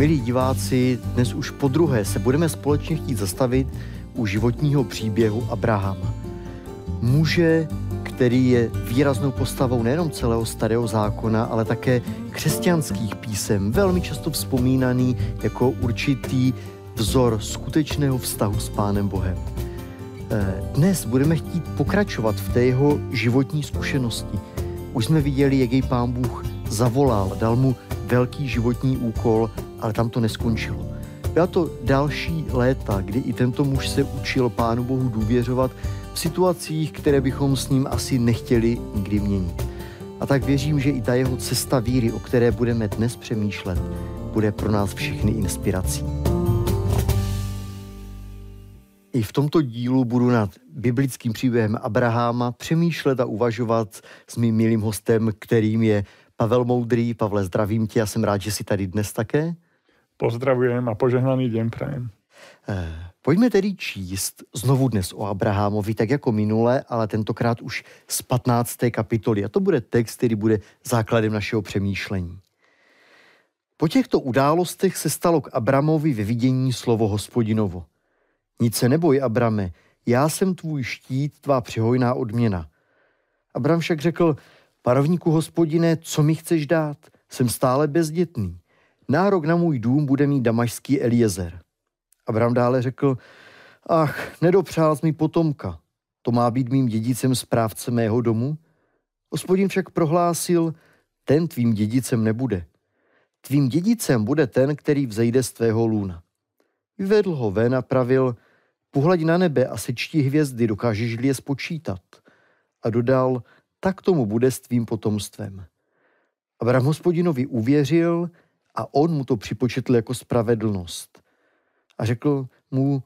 Milí diváci, dnes už po druhé se budeme společně chtít zastavit u životního příběhu Abrahama. Muže, který je výraznou postavou nejenom celého starého zákona, ale také křesťanských písem, velmi často vzpomínaný jako určitý vzor skutečného vztahu s Pánem Bohem. Eh, dnes budeme chtít pokračovat v té jeho životní zkušenosti. Už jsme viděli, jak jej Pán Bůh zavolal, dal mu velký životní úkol, ale tam to neskončilo. Byla to další léta, kdy i tento muž se učil Pánu Bohu důvěřovat v situacích, které bychom s ním asi nechtěli nikdy měnit. A tak věřím, že i ta jeho cesta víry, o které budeme dnes přemýšlet, bude pro nás všechny inspirací. I v tomto dílu budu nad biblickým příběhem Abraháma přemýšlet a uvažovat s mým milým hostem, kterým je Pavel Moudrý. Pavle, zdravím tě a jsem rád, že jsi tady dnes také. Pozdravujem a požehnaný den prajem. Eh, pojďme tedy číst znovu dnes o Abrahamovi, tak jako minule, ale tentokrát už z 15. kapitoly. A to bude text, který bude základem našeho přemýšlení. Po těchto událostech se stalo k Abramovi ve vidění slovo hospodinovo. Nic se neboj, Abrame, já jsem tvůj štít, tvá přihojná odměna. Abram však řekl, parovníku hospodine, co mi chceš dát? Jsem stále bezdětný. Nárok na můj dům bude mít damašský Eliezer. Abram dále řekl, ach, nedopřál mi potomka. To má být mým dědicem správce mého domu? Hospodin však prohlásil, ten tvým dědicem nebude. Tvým dědicem bude ten, který vzejde z tvého lůna. Vyvedl ho ven a pravil, Pohlaď na nebe a sečti hvězdy, dokážeš-li je spočítat. A dodal, tak tomu bude s tvým potomstvem. Abraham hospodinovi uvěřil a on mu to připočetl jako spravedlnost. A řekl mu,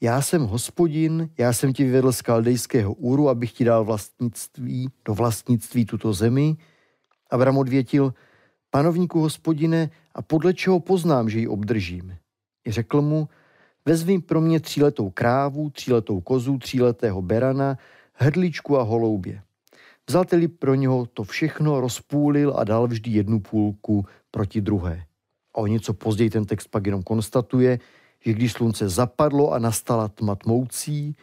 já jsem hospodin, já jsem ti vyvedl z kaldejského úru, abych ti dal vlastnictví, do vlastnictví tuto zemi. Abraham odvětil, panovníku hospodine, a podle čeho poznám, že ji obdržím? I řekl mu, Vezmi pro mě tříletou krávu, tříletou kozu, tříletého berana, hrdličku a holoubě. Vzal tedy pro něho to všechno, rozpůlil a dal vždy jednu půlku proti druhé. A o něco později ten text pak jenom konstatuje, že když slunce zapadlo a nastala tma tmoucí,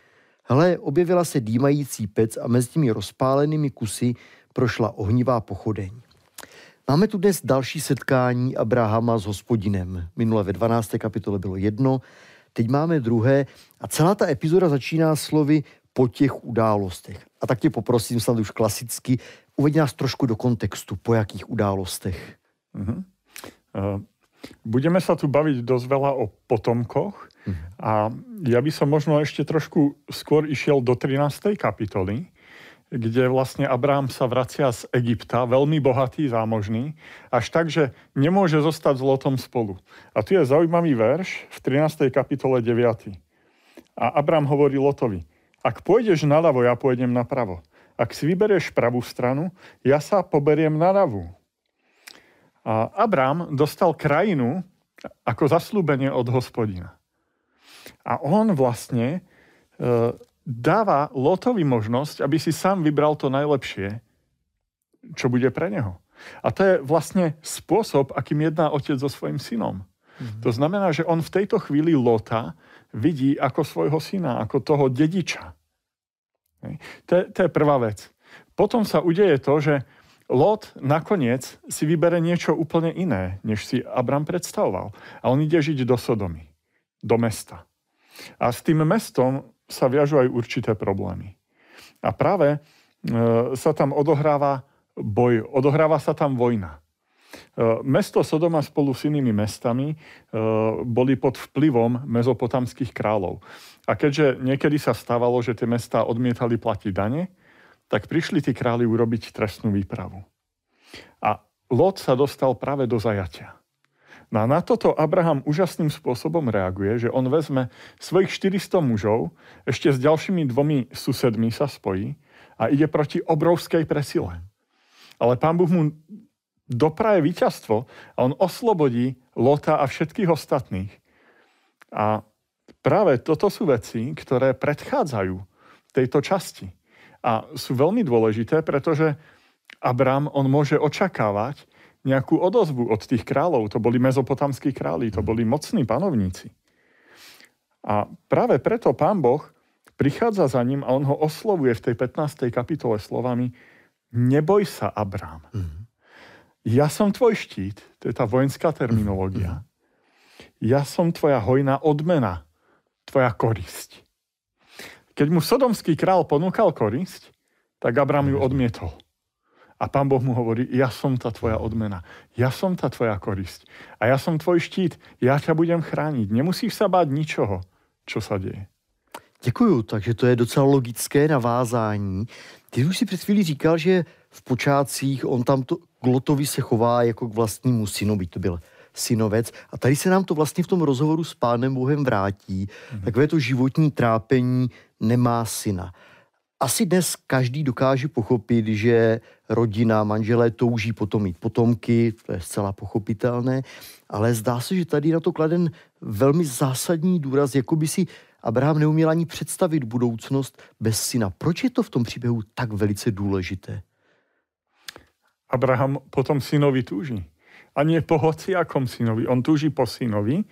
hle, objevila se dýmající pec a mezi těmi rozpálenými kusy prošla ohnivá pochodeň. Máme tu dnes další setkání Abrahama s hospodinem. Minule ve 12. kapitole bylo jedno, teď máme druhé a celá ta epizoda začíná slovy po těch událostech. A tak tě poprosím, snad už klasicky, uveď nás trošku do kontextu, po jakých událostech. Uh-huh. Uh, budeme sa tu baviť dosť veľa o potomkoch uh-huh. a ja by som možno ešte trošku skôr išiel do 13. kapitoly, kde vlastne Abraham sa vracia z Egypta, veľmi bohatý, zámožný, až tak, že nemôže zostať s Lotom spolu. A tu je zaujímavý verš v 13. kapitole 9. A Abraham hovorí Lotovi, ak pôjdeš naľavo, ja pôjdem napravo. Ak si vyberieš pravú stranu, ja sa poberiem na ľavú. A Abraham dostal krajinu ako zaslúbenie od hospodina. A on vlastne e, dáva Lotovi možnosť, aby si sám vybral to najlepšie, čo bude pre neho. A to je vlastne spôsob, akým jedná otec so svojim synom. Mm-hmm. To znamená, že on v tejto chvíli Lota vidí ako svojho syna, ako toho dediča. To je, to je prvá vec. Potom sa udeje to, že Lot nakoniec si vybere niečo úplne iné, než si Abram predstavoval. A on ide žiť do Sodomy, do mesta. A s tým mestom sa viažú aj určité problémy. A práve e, sa tam odohráva boj, odohráva sa tam vojna. E, mesto Sodoma spolu s inými mestami e, boli pod vplyvom mezopotamských kráľov. A keďže niekedy sa stávalo, že tie mestá odmietali platiť dane, tak prišli tí králi urobiť trestnú výpravu. A Lot sa dostal práve do zajatia. No a na toto Abraham úžasným spôsobom reaguje, že on vezme svojich 400 mužov, ešte s ďalšími dvomi susedmi sa spojí a ide proti obrovskej presile. Ale pán Boh mu dopraje víťazstvo a on oslobodí Lota a všetkých ostatných. A práve toto sú veci, ktoré predchádzajú tejto časti. A sú veľmi dôležité, pretože Abram, on môže očakávať, nejakú odozvu od tých kráľov. To boli mezopotamskí králi, to boli mocní panovníci. A práve preto pán Boh prichádza za ním a on ho oslovuje v tej 15. kapitole slovami Neboj sa, Abrám. Mm-hmm. Ja som tvoj štít, to je tá vojenská terminológia. Mm-hmm. Ja som tvoja hojná odmena, tvoja korisť. Keď mu sodomský král ponúkal korisť, tak Abrám ju odmietol. A pán Boh mu hovorí, ja som tá tvoja odmena, ja som tá tvoja korisť a ja som tvoj štít, ja ťa budem chrániť. Nemusíš sa báť ničoho, čo sa deje. Děkuju, takže to je docela logické navázání. Ty už si před chvílí říkal, že v počátcích on tam to Glotovi se chová jako k vlastnímu synovi, to byl synovec. A tady se nám to vlastně v tom rozhovoru s pánem Bohem vrátí. Mm-hmm. Takové to životní trápení nemá syna. Asi dnes každý dokáže pochopit, že rodina, manželé touží potom mít potomky, to je zcela pochopitelné, ale zdá se, že tady na to kladen velmi zásadní důraz, jako by si Abraham neuměl ani představit budoucnost bez syna. Proč je to v tom příběhu tak velice důležité? Abraham potom synovi túži. A nie po hociakom synovi. On túži po synovi,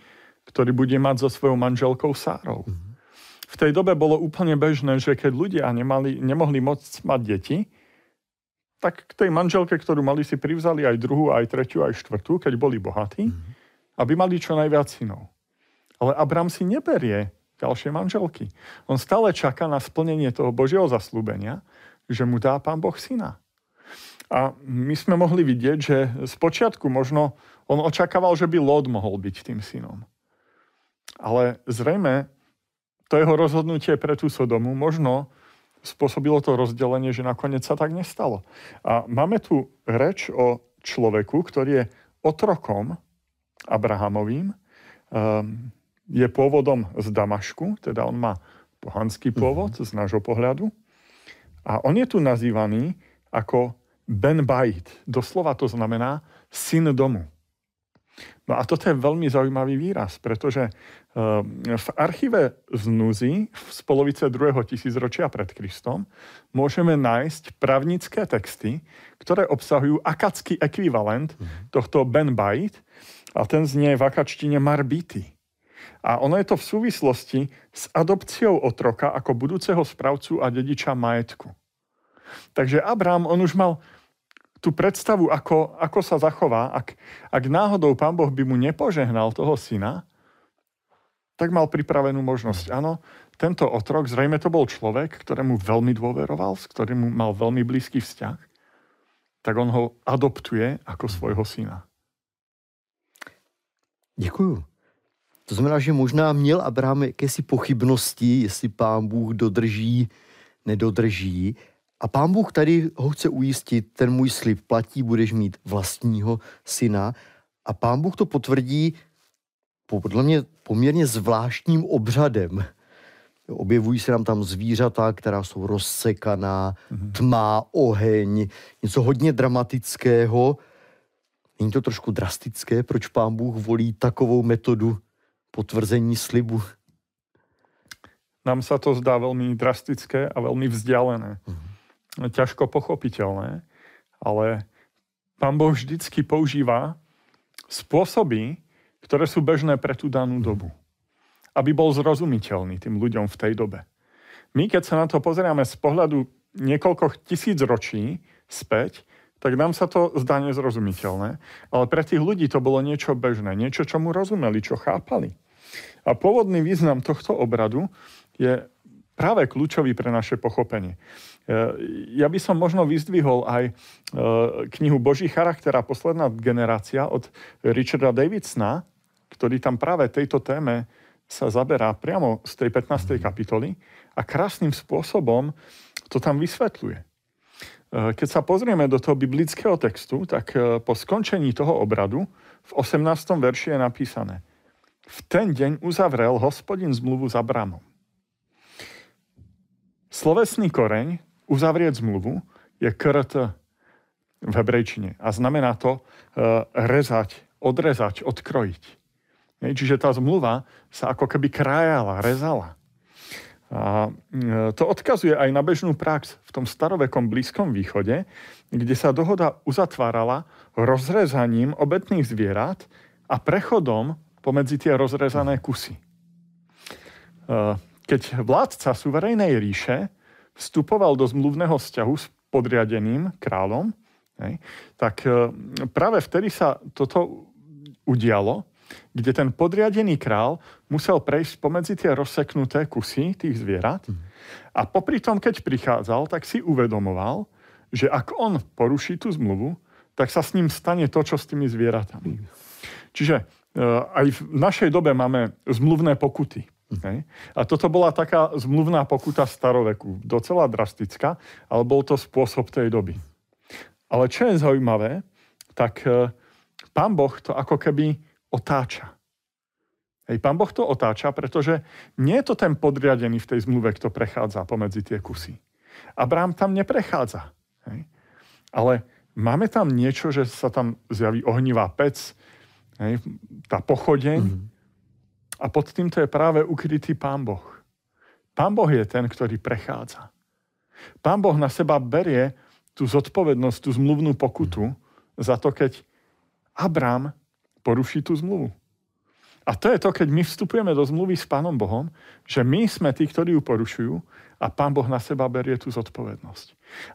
ktorý bude mať so svojou manželkou Sárou. V tej dobe bolo úplne bežné, že keď ľudia nemali, nemohli môcť mať deti, tak k tej manželke, ktorú mali, si privzali aj druhú, aj tretiu, aj štvrtú, keď boli bohatí, mm-hmm. aby mali čo najviac synov. Ale Abraham si neberie ďalšie manželky. On stále čaká na splnenie toho Božieho zaslúbenia, že mu dá pán Boh syna. A my sme mohli vidieť, že z počiatku možno on očakával, že by Lod mohol byť tým synom. Ale zrejme to jeho rozhodnutie pre tú Sodomu možno spôsobilo to rozdelenie, že nakoniec sa tak nestalo. A máme tu reč o človeku, ktorý je otrokom Abrahamovým. Um, je pôvodom z Damašku, teda on má pohanský pôvod mm-hmm. z nášho pohľadu. A on je tu nazývaný ako Ben Bait. Doslova to znamená syn domu. No a toto je veľmi zaujímavý výraz, pretože ehm, v archíve Znuzy z polovice druhého tisícročia pred Kristom môžeme nájsť pravnické texty, ktoré obsahujú akacký ekvivalent mhm. tohto Ben Bait a ten znie v akačtine Marbity. A ono je to v súvislosti s adopciou otroka ako budúceho správcu a dediča majetku. Takže Abraham, on už mal tú predstavu, ako, ako sa zachová. Ak, ak náhodou pán Boh by mu nepožehnal toho syna, tak mal pripravenú možnosť. Áno, tento otrok, zrejme to bol človek, ktorému veľmi dôveroval, s ktorým mal veľmi blízky vzťah, tak on ho adoptuje ako svojho syna. Děkuju. To znamená, že možná měl Abraham jakési pochybnosti, jestli pán Bůh dodrží, nedodrží. A pán Bůh tady ho chce ujistit, ten můj slib platí, budeš mít vlastního syna. A pán Bůh to potvrdí podle mě poměrně zvláštním obřadem. Objevují se nám tam zvířata, která jsou rozsekaná, mhm. tma, oheň, něco hodně dramatického. Není to trošku drastické, proč pán Bůh volí takovou metodu potvrzení slibu? Nám sa to zdá veľmi drastické a veľmi vzdialené. Mm-hmm. Ťažko pochopiteľné, ale pán Boh vždycky používa spôsoby, ktoré sú bežné pre tú danú dobu. Aby bol zrozumiteľný tým ľuďom v tej dobe. My, keď sa na to pozeráme z pohľadu niekoľko tisíc ročí späť, tak nám sa to zdá nezrozumiteľné. Ale pre tých ľudí to bolo niečo bežné, niečo, čo mu rozumeli, čo chápali. A pôvodný význam tohto obradu je práve kľúčový pre naše pochopenie. E, ja by som možno vyzdvihol aj e, knihu Boží charakter a posledná generácia od Richarda Davidsona, ktorý tam práve tejto téme sa zaberá priamo z tej 15. kapitoly a krásnym spôsobom to tam vysvetľuje. E, keď sa pozrieme do toho biblického textu, tak po skončení toho obradu v 18. verši je napísané – v ten deň uzavrel hospodin zmluvu s Abramom. Slovesný koreň uzavrieť zmluvu je krt v hebrejčine a znamená to uh, rezať, odrezať, odkrojiť. Čiže tá zmluva sa ako keby krájala, rezala. A e, to odkazuje aj na bežnú prax v tom starovekom Blízkom východe, kde sa dohoda uzatvárala rozrezaním obetných zvierat a prechodom pomedzi tie rozrezané kusy. E, keď vládca suverejnej ríše vstupoval do zmluvného vzťahu s podriadeným kráľom, tak e, práve vtedy sa toto udialo kde ten podriadený král musel prejsť pomedzi tie rozseknuté kusy tých zvierat a popri tom, keď prichádzal, tak si uvedomoval, že ak on poruší tú zmluvu, tak sa s ním stane to, čo s tými zvieratami. Čiže e, aj v našej dobe máme zmluvné pokuty. Hej. A toto bola taká zmluvná pokuta staroveku, docela drastická, ale bol to spôsob tej doby. Ale čo je zaujímavé, tak e, pán Boh to ako keby otáča. Hej, pán Boh to otáča, pretože nie je to ten podriadený v tej zmluve, kto prechádza pomedzi tie kusy. Abraham tam neprechádza. Hej. Ale máme tam niečo, že sa tam zjaví ohnivá pec, hej, tá pochodeň mm-hmm. A pod týmto je práve ukrytý pán Boh. Pán Boh je ten, ktorý prechádza. Pán Boh na seba berie tú zodpovednosť, tú zmluvnú pokutu za to, keď Abraham poruší tú zmluvu. A to je to, keď my vstupujeme do zmluvy s Pánom Bohom, že my sme tí, ktorí ju porušujú a Pán Boh na seba berie tú zodpovednosť.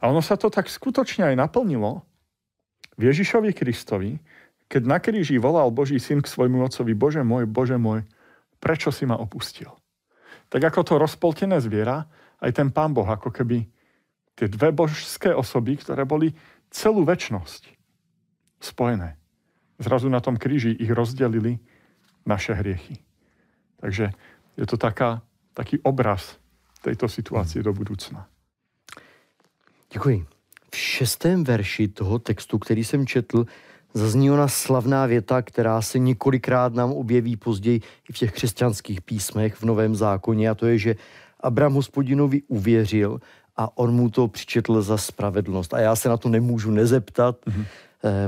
A ono sa to tak skutočne aj naplnilo v Ježišovi Kristovi, keď na kríži volal Boží syn k svojmu otcovi, Bože môj, Bože môj, prečo si ma opustil? Tak ako to rozpoltené zviera, aj ten Pán Boh, ako keby tie dve božské osoby, ktoré boli celú väčnosť spojené zrazu na tom kríži ich rozdelili naše hriechy. Takže je to taká, taký obraz tejto situácie do budoucna. Děkuji. V šestém verši toho textu, který jsem četl, zazní ona slavná věta, která se několikrát nám objeví později i v těch křesťanských písmech v Novém zákoně a to je, že Abraham hospodinovi uvěřil a on mu to přičetl za spravedlnost. A já se na to nemůžu nezeptat, mm-hmm.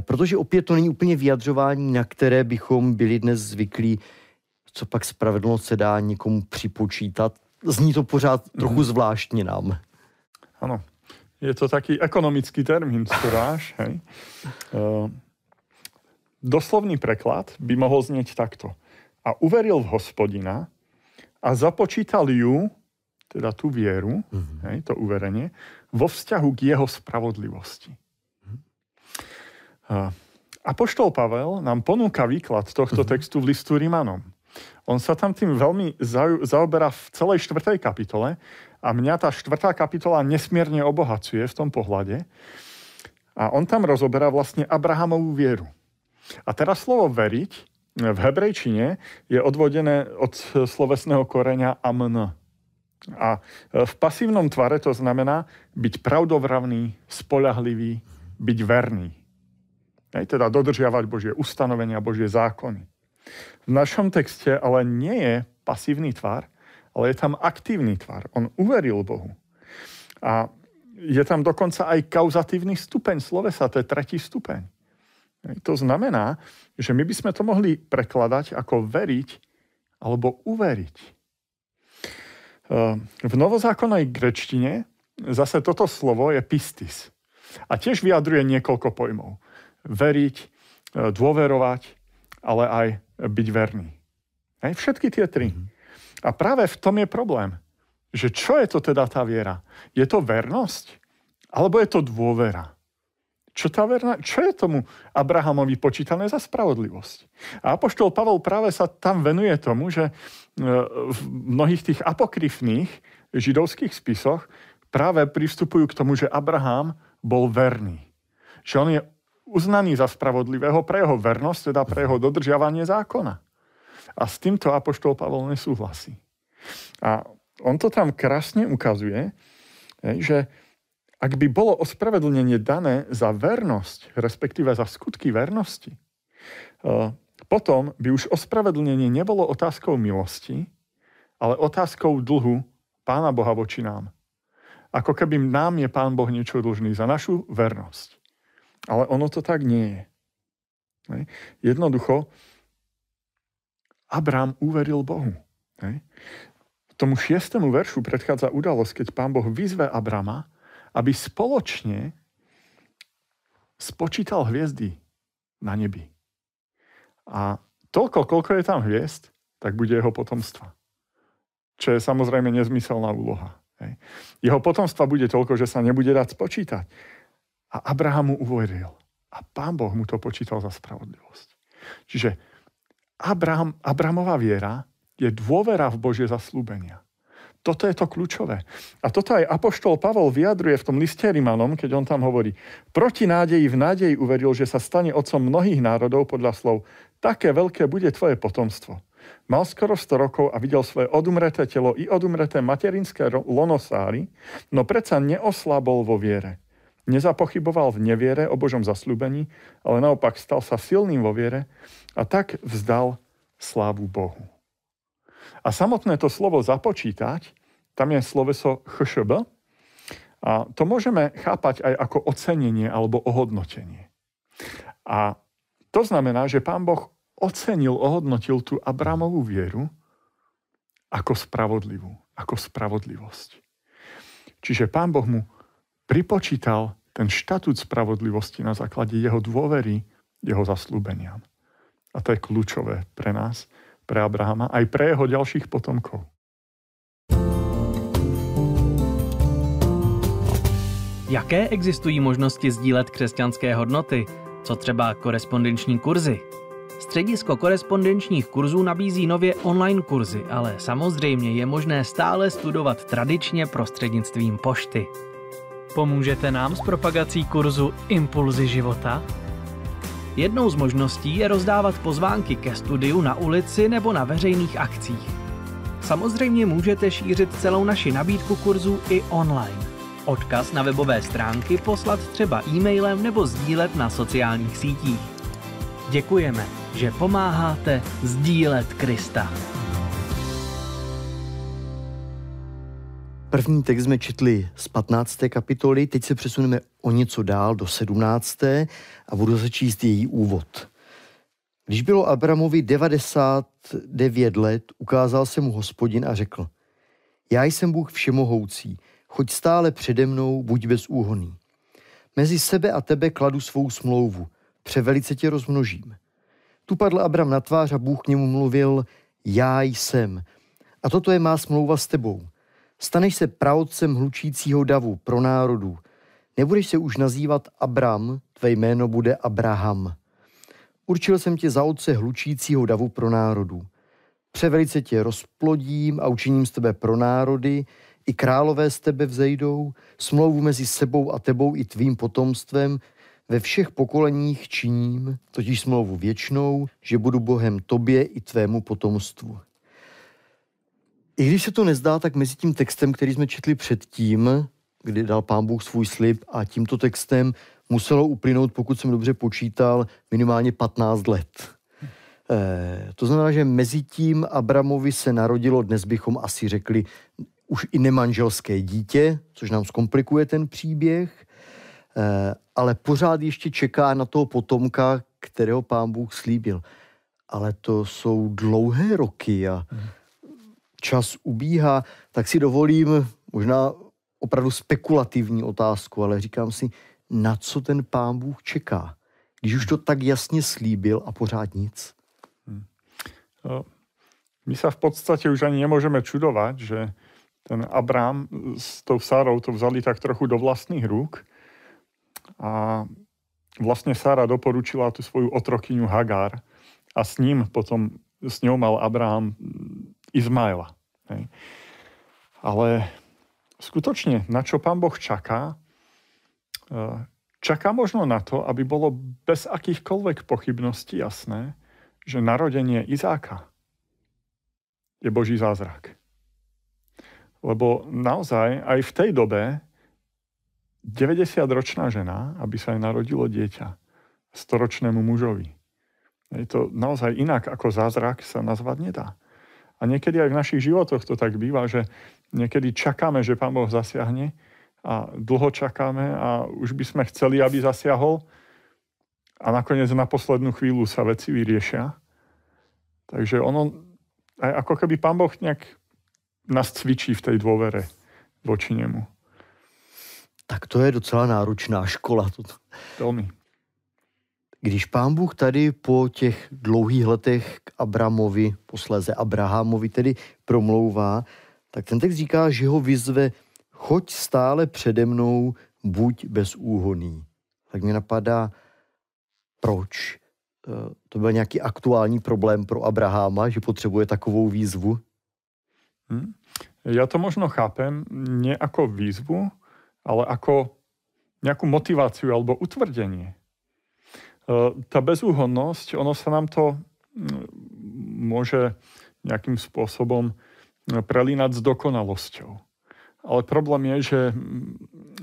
Protože opět to není úplně vyjadřování, na které bychom byli dnes zvyklí, co pak spravedlnost se dá někomu připočítat. Zní to pořád trochu mm. zvláštně nám. Ano, je to taký ekonomický termín, storáž. Hej. Uh, doslovný preklad by mohol znieť takto. A uveril v hospodina a započítal ju, teda tú vieru, mm-hmm. hej, to uverenie, vo vzťahu k jeho spravodlivosti. Apoštol Pavel nám ponúka výklad tohto mhm. textu v listu Rimanom. On sa tam tým veľmi zaoberá v celej štvrtej kapitole a mňa tá štvrtá kapitola nesmierne obohacuje v tom pohľade. A on tam rozoberá vlastne Abrahamovú vieru. A teraz slovo veriť v hebrejčine je odvodené od slovesného koreňa amn. A v pasívnom tvare to znamená byť pravdovravný, spolahlivý, byť verný. Hej, teda dodržiavať Božie ustanovenia, Božie zákony. V našom texte ale nie je pasívny tvar, ale je tam aktívny tvar. On uveril Bohu. A je tam dokonca aj kauzatívny stupeň slovesa, to je tretí stupeň. To znamená, že my by sme to mohli prekladať ako veriť alebo uveriť. Ehm, v novozákonnej grečtine zase toto slovo je pistis. A tiež vyjadruje niekoľko pojmov veriť, e, dôverovať, ale aj byť verný. Hej, všetky tie tri. Mm-hmm. A práve v tom je problém, že čo je to teda tá viera? Je to vernosť? Alebo je to dôvera? Čo, tá verna, čo je tomu Abrahamovi počítané za spravodlivosť? A Apoštol Pavol práve sa tam venuje tomu, že e, v mnohých tých apokryfných židovských spisoch práve pristupujú k tomu, že Abraham bol verný. Že on je uznaný za spravodlivého pre jeho vernosť, teda pre jeho dodržiavanie zákona. A s týmto Apoštol Pavol nesúhlasí. A on to tam krásne ukazuje, že ak by bolo ospravedlnenie dané za vernosť, respektíve za skutky vernosti, e, potom by už ospravedlnenie nebolo otázkou milosti, ale otázkou dlhu Pána Boha voči nám. Ako keby nám je Pán Boh niečo dlžný za našu vernosť. Ale ono to tak nie je. Jednoducho, Abrám uveril Bohu. tomu šiestému veršu predchádza udalosť, keď pán Boh vyzve Abrama, aby spoločne spočítal hviezdy na nebi. A toľko, koľko je tam hviezd, tak bude jeho potomstva. Čo je samozrejme nezmyselná úloha. Jeho potomstva bude toľko, že sa nebude dať spočítať. A Abraham mu uveril. A pán Boh mu to počítal za spravodlivosť. Čiže Abraham, Abramová viera je dôvera v Božie zaslúbenia. Toto je to kľúčové. A toto aj Apoštol Pavol vyjadruje v tom liste Rimanom, keď on tam hovorí, proti nádeji v nádeji uveril, že sa stane otcom mnohých národov podľa slov, také veľké bude tvoje potomstvo. Mal skoro 100 rokov a videl svoje odumreté telo i odumreté materinské lonosáry, no predsa neoslabol vo viere. Nezapochyboval v neviere o Božom zasľúbení, ale naopak stal sa silným vo viere a tak vzdal slávu Bohu. A samotné to slovo započítať, tam je sloveso chšb, a to môžeme chápať aj ako ocenenie alebo ohodnotenie. A to znamená, že pán Boh ocenil, ohodnotil tú Abramovú vieru ako spravodlivú, ako spravodlivosť. Čiže pán Boh mu pripočítal ten štatút spravodlivosti na základe jeho dôvery, jeho zaslúbeniam. A to je kľúčové pre nás, pre Abrahama, aj pre jeho ďalších potomkov. Jaké existují možnosti sdílet křesťanské hodnoty? Co třeba korespondenční kurzy? Středisko korespondenčních kurzů nabízí nově online kurzy, ale samozřejmě je možné stále studovat tradičně prostřednictvím pošty. Pomůžete nám s propagací kurzu Impulzy života? Jednou z možností je rozdávat pozvánky ke studiu na ulici nebo na veřejných akcích. Samozřejmě můžete šířit celou naši nabídku kurzů i online. Odkaz na webové stránky poslat třeba e-mailem nebo sdílet na sociálních sítích. Děkujeme, že pomáháte sdílet Krista. První text jsme četli z 15. kapitoly, teď se přesuneme o něco dál do 17. a budu se číst její úvod. Když bylo Abramovi 99 let, ukázal se mu hospodin a řekl, já jsem Bůh všemohoucí, choď stále přede mnou, buď bezúhoný. Mezi sebe a tebe kladu svou smlouvu, převelice tě rozmnožím. Tu padl Abram na tvář a Bůh k němu mluvil, já jsem. A toto je má smlouva s tebou – Staneš se praotcem hlučícího davu pro národů. Nebudeš se už nazývat Abram, tvé jméno bude Abraham. Určil jsem tě za otce hlučícího davu pro národů. Převelice tě rozplodím a učiním z tebe pro národy, i králové z tebe vzejdou, smlouvu mezi sebou a tebou i tvým potomstvem, ve všech pokoleních činím, totiž smlouvu věčnou, že budu Bohem tobě i tvému potomstvu. I když se to nezdá, tak mezi tím textem, který jsme četli předtím, kdy dal pán Bůh svůj slib a tímto textem muselo uplynout, pokud jsem dobře počítal, minimálně 15 let. E, to znamená, že mezi tím Abramovi se narodilo, dnes bychom asi řekli, už i nemanželské dítě, což nám zkomplikuje ten příběh, e, ale pořád ještě čeká na toho potomka, kterého pán Bůh slíbil. Ale to jsou dlouhé roky a hmm čas ubíhá, tak si dovolím možná opravdu spekulativní otázku, ale říkám si, na co ten pán Bůh čeká, když už to tak jasně slíbil a pořád nic. Hmm. My sa v podstate už ani nemôžeme čudovať, že ten Abrám s tou Sárou to vzali tak trochu do vlastných rúk a vlastne Sára doporučila tú svoju otrokyňu Hagar a s ním potom, s ňou mal Abraham Izmaela. Ale skutočne, na čo pán Boh čaká? E, čaká možno na to, aby bolo bez akýchkoľvek pochybností jasné, že narodenie Izáka je Boží zázrak. Lebo naozaj aj v tej dobe 90-ročná žena, aby sa jej narodilo dieťa, storočnému mužovi. Je to naozaj inak ako zázrak sa nazvať nedá. A niekedy aj v našich životoch to tak býva, že niekedy čakáme, že Pán Boh zasiahne a dlho čakáme a už by sme chceli, aby zasiahol a nakoniec na poslednú chvíľu sa veci vyriešia. Takže ono, aj ako keby Pán Boh nejak nás cvičí v tej dôvere voči nemu. Tak to je docela náročná škola. Toto. Když pán Bůh tady po těch dlouhých letech k Abramovi, posléze Abrahamovi tedy promlouvá, tak ten text říká, že ho vyzve, choď stále přede mnou, buď bezúhoný. Tak mě napadá, proč? Eh, to byl nějaký aktuální problém pro Abraháma, že potřebuje takovou výzvu? Hmm. Ja to možno chápem nie ako výzvu, ale ako nejakú motiváciu alebo utvrdenie. E, tá bezúhodnosť, ono sa nám to môže nejakým spôsobom prelínať s dokonalosťou. Ale problém je, že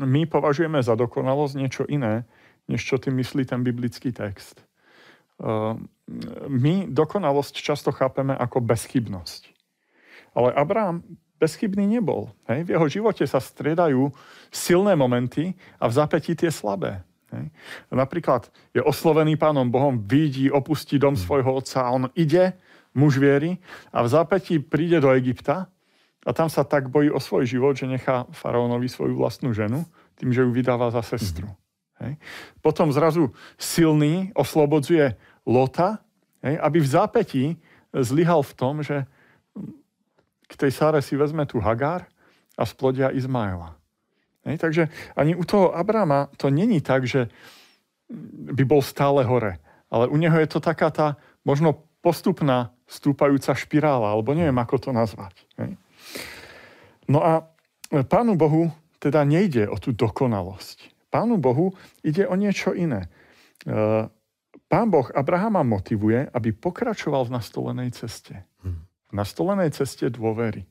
my považujeme za dokonalosť niečo iné, než čo tým myslí ten biblický text. E, my dokonalosť často chápeme ako bezchybnosť. Ale Abraham bezchybný nebol. Hej? V jeho živote sa striedajú silné momenty a v zapätí tie slabé. Hej? Napríklad je oslovený pánom Bohom, vidí, opustí dom svojho otca a on ide, muž viery, a v zápätí príde do Egypta a tam sa tak bojí o svoj život, že nechá faraónovi svoju vlastnú ženu, tým, že ju vydáva za sestru. Hej? Potom zrazu silný oslobodzuje Lota, hej? aby v zápätí zlyhal v tom, že k tej Sáre si vezme tu Hagár a splodia Izmaela. Hej, takže ani u toho Abrama to není tak, že by bol stále hore. Ale u neho je to taká tá možno postupná stúpajúca špirála, alebo neviem, ako to nazvať. Hej. No a Pánu Bohu teda nejde o tú dokonalosť. Pánu Bohu ide o niečo iné. E, Pán Boh Abrahama motivuje, aby pokračoval v nastolenej ceste. Hmm na stolenej ceste dôvery.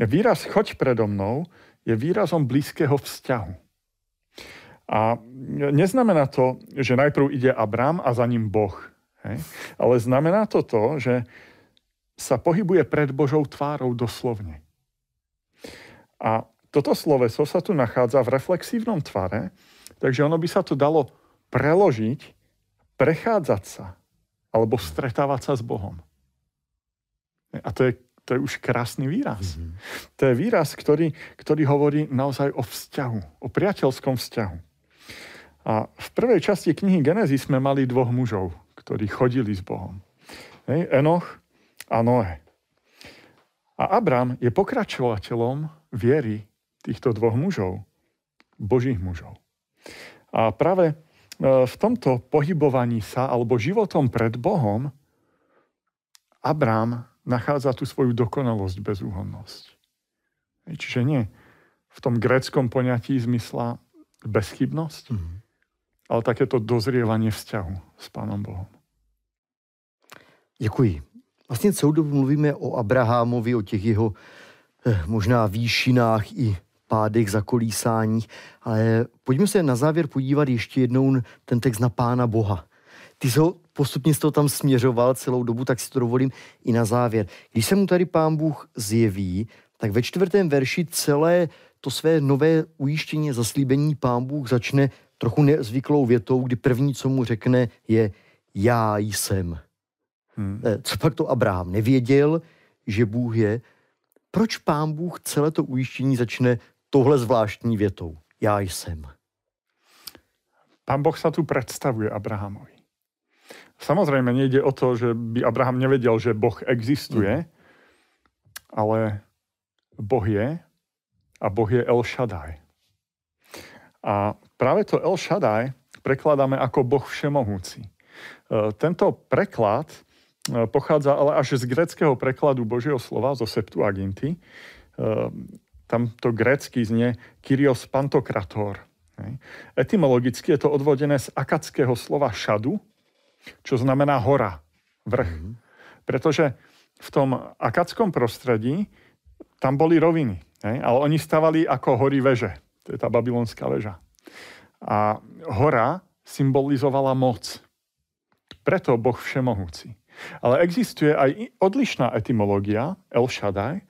Výraz choď predo mnou je výrazom blízkeho vzťahu. A neznamená to, že najprv ide Abram a za ním Boh. Hej? Ale znamená to to, že sa pohybuje pred Božou tvárou doslovne. A toto sloveso sa tu nachádza v reflexívnom tvare, takže ono by sa to dalo preložiť, prechádzať sa alebo stretávať sa s Bohom. A to je, to je už krásny výraz. Mm-hmm. To je výraz, ktorý, ktorý hovorí naozaj o vzťahu, o priateľskom vzťahu. A v prvej časti knihy Genesis sme mali dvoch mužov, ktorí chodili s Bohom. Hej, Enoch a Noé. A Abram je pokračovateľom viery týchto dvoch mužov, božích mužov. A práve e, v tomto pohybovaní sa alebo životom pred Bohom Abram nachádza tú svoju dokonalosť, bezúhonnosť. Čiže nie v tom gréckom poňatí zmysla bezchybnosť, mm-hmm. ale takéto dozrievanie vzťahu s Pánom Bohom. Děkuji. Vlastně celou dobu mluvíme o Abrahamovi, o těch jeho eh, možná výšinách i pádech, zakolísáních, ale pojďme se na závěr podívat ještě jednou ten text na Pána Boha. Ty jsi ho postupně z toho tam směřoval celou dobu, tak si to dovolím i na závěr. Když se mu tady pán Bůh zjeví, tak ve čtvrtém verši celé to své nové ujištění zaslíbení pán Bůh začne trochu nezvyklou větou, kdy první, co mu řekne, je já jsem. Hmm. Eh, co pak to Abraham nevěděl, že Bůh je. Proč pán Bůh celé to ujištění začne tohle zvláštní větou? Já jsem. Pán Boh sa tu predstavuje Abrahamovi. Samozrejme, nejde o to, že by Abraham nevedel, že Boh existuje, mm. ale Boh je a Boh je El Shaddai. A práve to El Shaddai prekladáme ako Boh všemohúci. E, tento preklad e, pochádza ale až z greckého prekladu Božieho slova, zo Septuaginty. E, tam to grecky znie Kyrios Pantokrator. Etymologicky je to odvodené z akadského slova šadu, čo znamená hora, vrch. Mm-hmm. Pretože v tom akadskom prostredí tam boli roviny, hej? ale oni stavali ako hory veže. To je tá babylonská väža. A hora symbolizovala moc. Preto Boh všemohúci. Ale existuje aj odlišná etymológia, El Shaddai,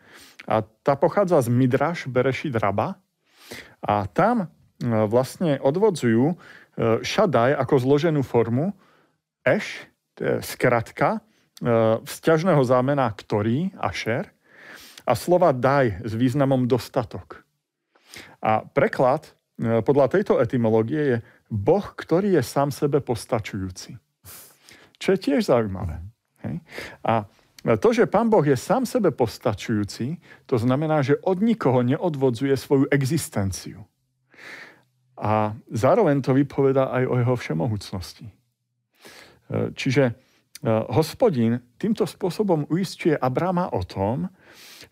a tá pochádza z Midrash Berešit Raba. A tam e, vlastne odvodzujú Shaddai ako zloženú formu, Eš, to je skratka e, vzťažného zámena ktorý, Asher. a slova daj s významom dostatok. A preklad e, podľa tejto etymológie je Boh, ktorý je sám sebe postačujúci. Čo je tiež zaujímavé. Hej? A to, že Pán Boh je sám sebe postačujúci, to znamená, že od nikoho neodvodzuje svoju existenciu. A zároveň to vypoveda aj o jeho všemohúcnosti. E, čiže e, hospodin týmto spôsobom uistuje Abrama o tom,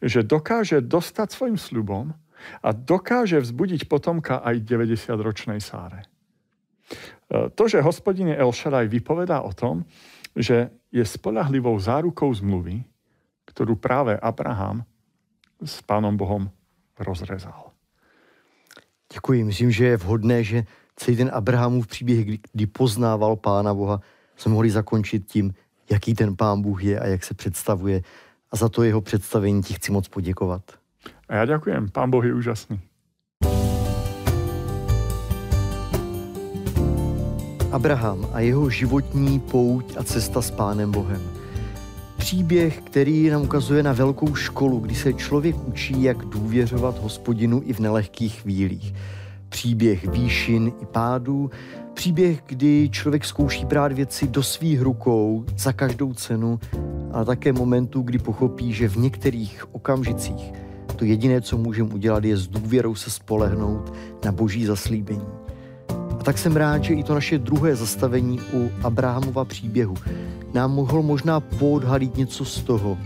že dokáže dostať svojim sľubom a dokáže vzbudiť potomka aj 90-ročnej Sáre. E, to, že hospodine El Shaddai vypovedá o tom, že je spolahlivou zárukou zmluvy, ktorú práve Abraham s Pánom Bohom rozrezal. Děkuji. Myslím, že je vhodné, že celý ten Abrahamův příběh, kdy poznával Pána Boha, jsme mohli zakončit tím, jaký ten Pán Bůh je a jak se představuje. A za to jeho představení ti chci moc poděkovat. A já ďakujem. Pán Boh je úžasný. Abraham a jeho životní pouť a cesta s Pánem Bohem. Příběh, který nám ukazuje na velkou školu, kdy se člověk učí, jak důvěřovat hospodinu i v nelehkých chvílích. Příběh výšin i pádů, příběh, kdy člověk zkouší brát věci do svých rukou za každou cenu, ale také momentu, kdy pochopí, že v některých okamžicích to jediné, co můžeme udělat, je s důvěrou se spolehnout na boží zaslíbení. A tak jsem rád, že i to naše druhé zastavení u Abrahamova příběhu nám mohl možná poodhalit něco z toho,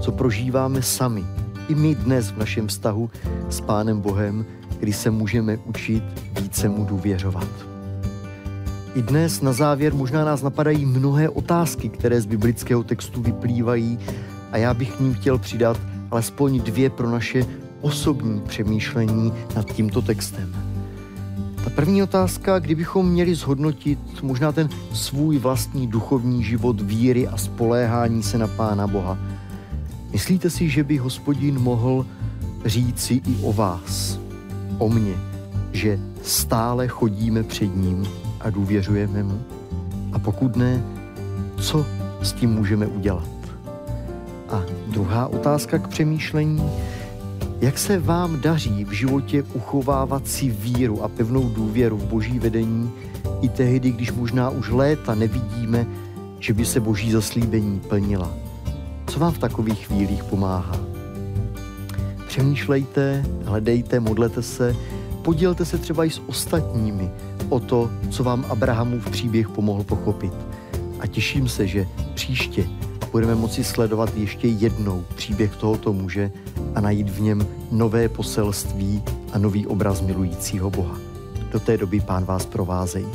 co prožíváme sami. I my dnes v našem vztahu s Pánem Bohem, kdy se můžeme učit více mu důvěřovat. I dnes na závěr možná nás napadají mnohé otázky, které z biblického textu vyplývají a já bych k ním chtěl přidat alespoň dvě pro naše osobní přemýšlení nad tímto textem. Ta první otázka, kdybychom měli zhodnotit možná ten svůj vlastní duchovní život víry a spoléhání se na Pána Boha. Myslíte si, že by hospodin mohl říci i o vás, o mně, že stále chodíme před ním a důvěřujeme mu? A pokud ne, co s tím můžeme udělat? A druhá otázka k přemýšlení, jak se vám daří v životě uchovávat si víru a pevnou důvěru v boží vedení i tehdy, když možná už léta nevidíme, že by se boží zaslíbení plnila? Co vám v takových chvílích pomáhá? Přemýšlejte, hledejte, modlete se, podělte se třeba i s ostatními o to, co vám Abrahamův příběh pomohl pochopit. A těším se, že příště budeme moci sledovat ještě jednou příběh tohoto muže a najít v něm nové poselství a nový obraz milujícího Boha. Do té doby pán vás provázejí.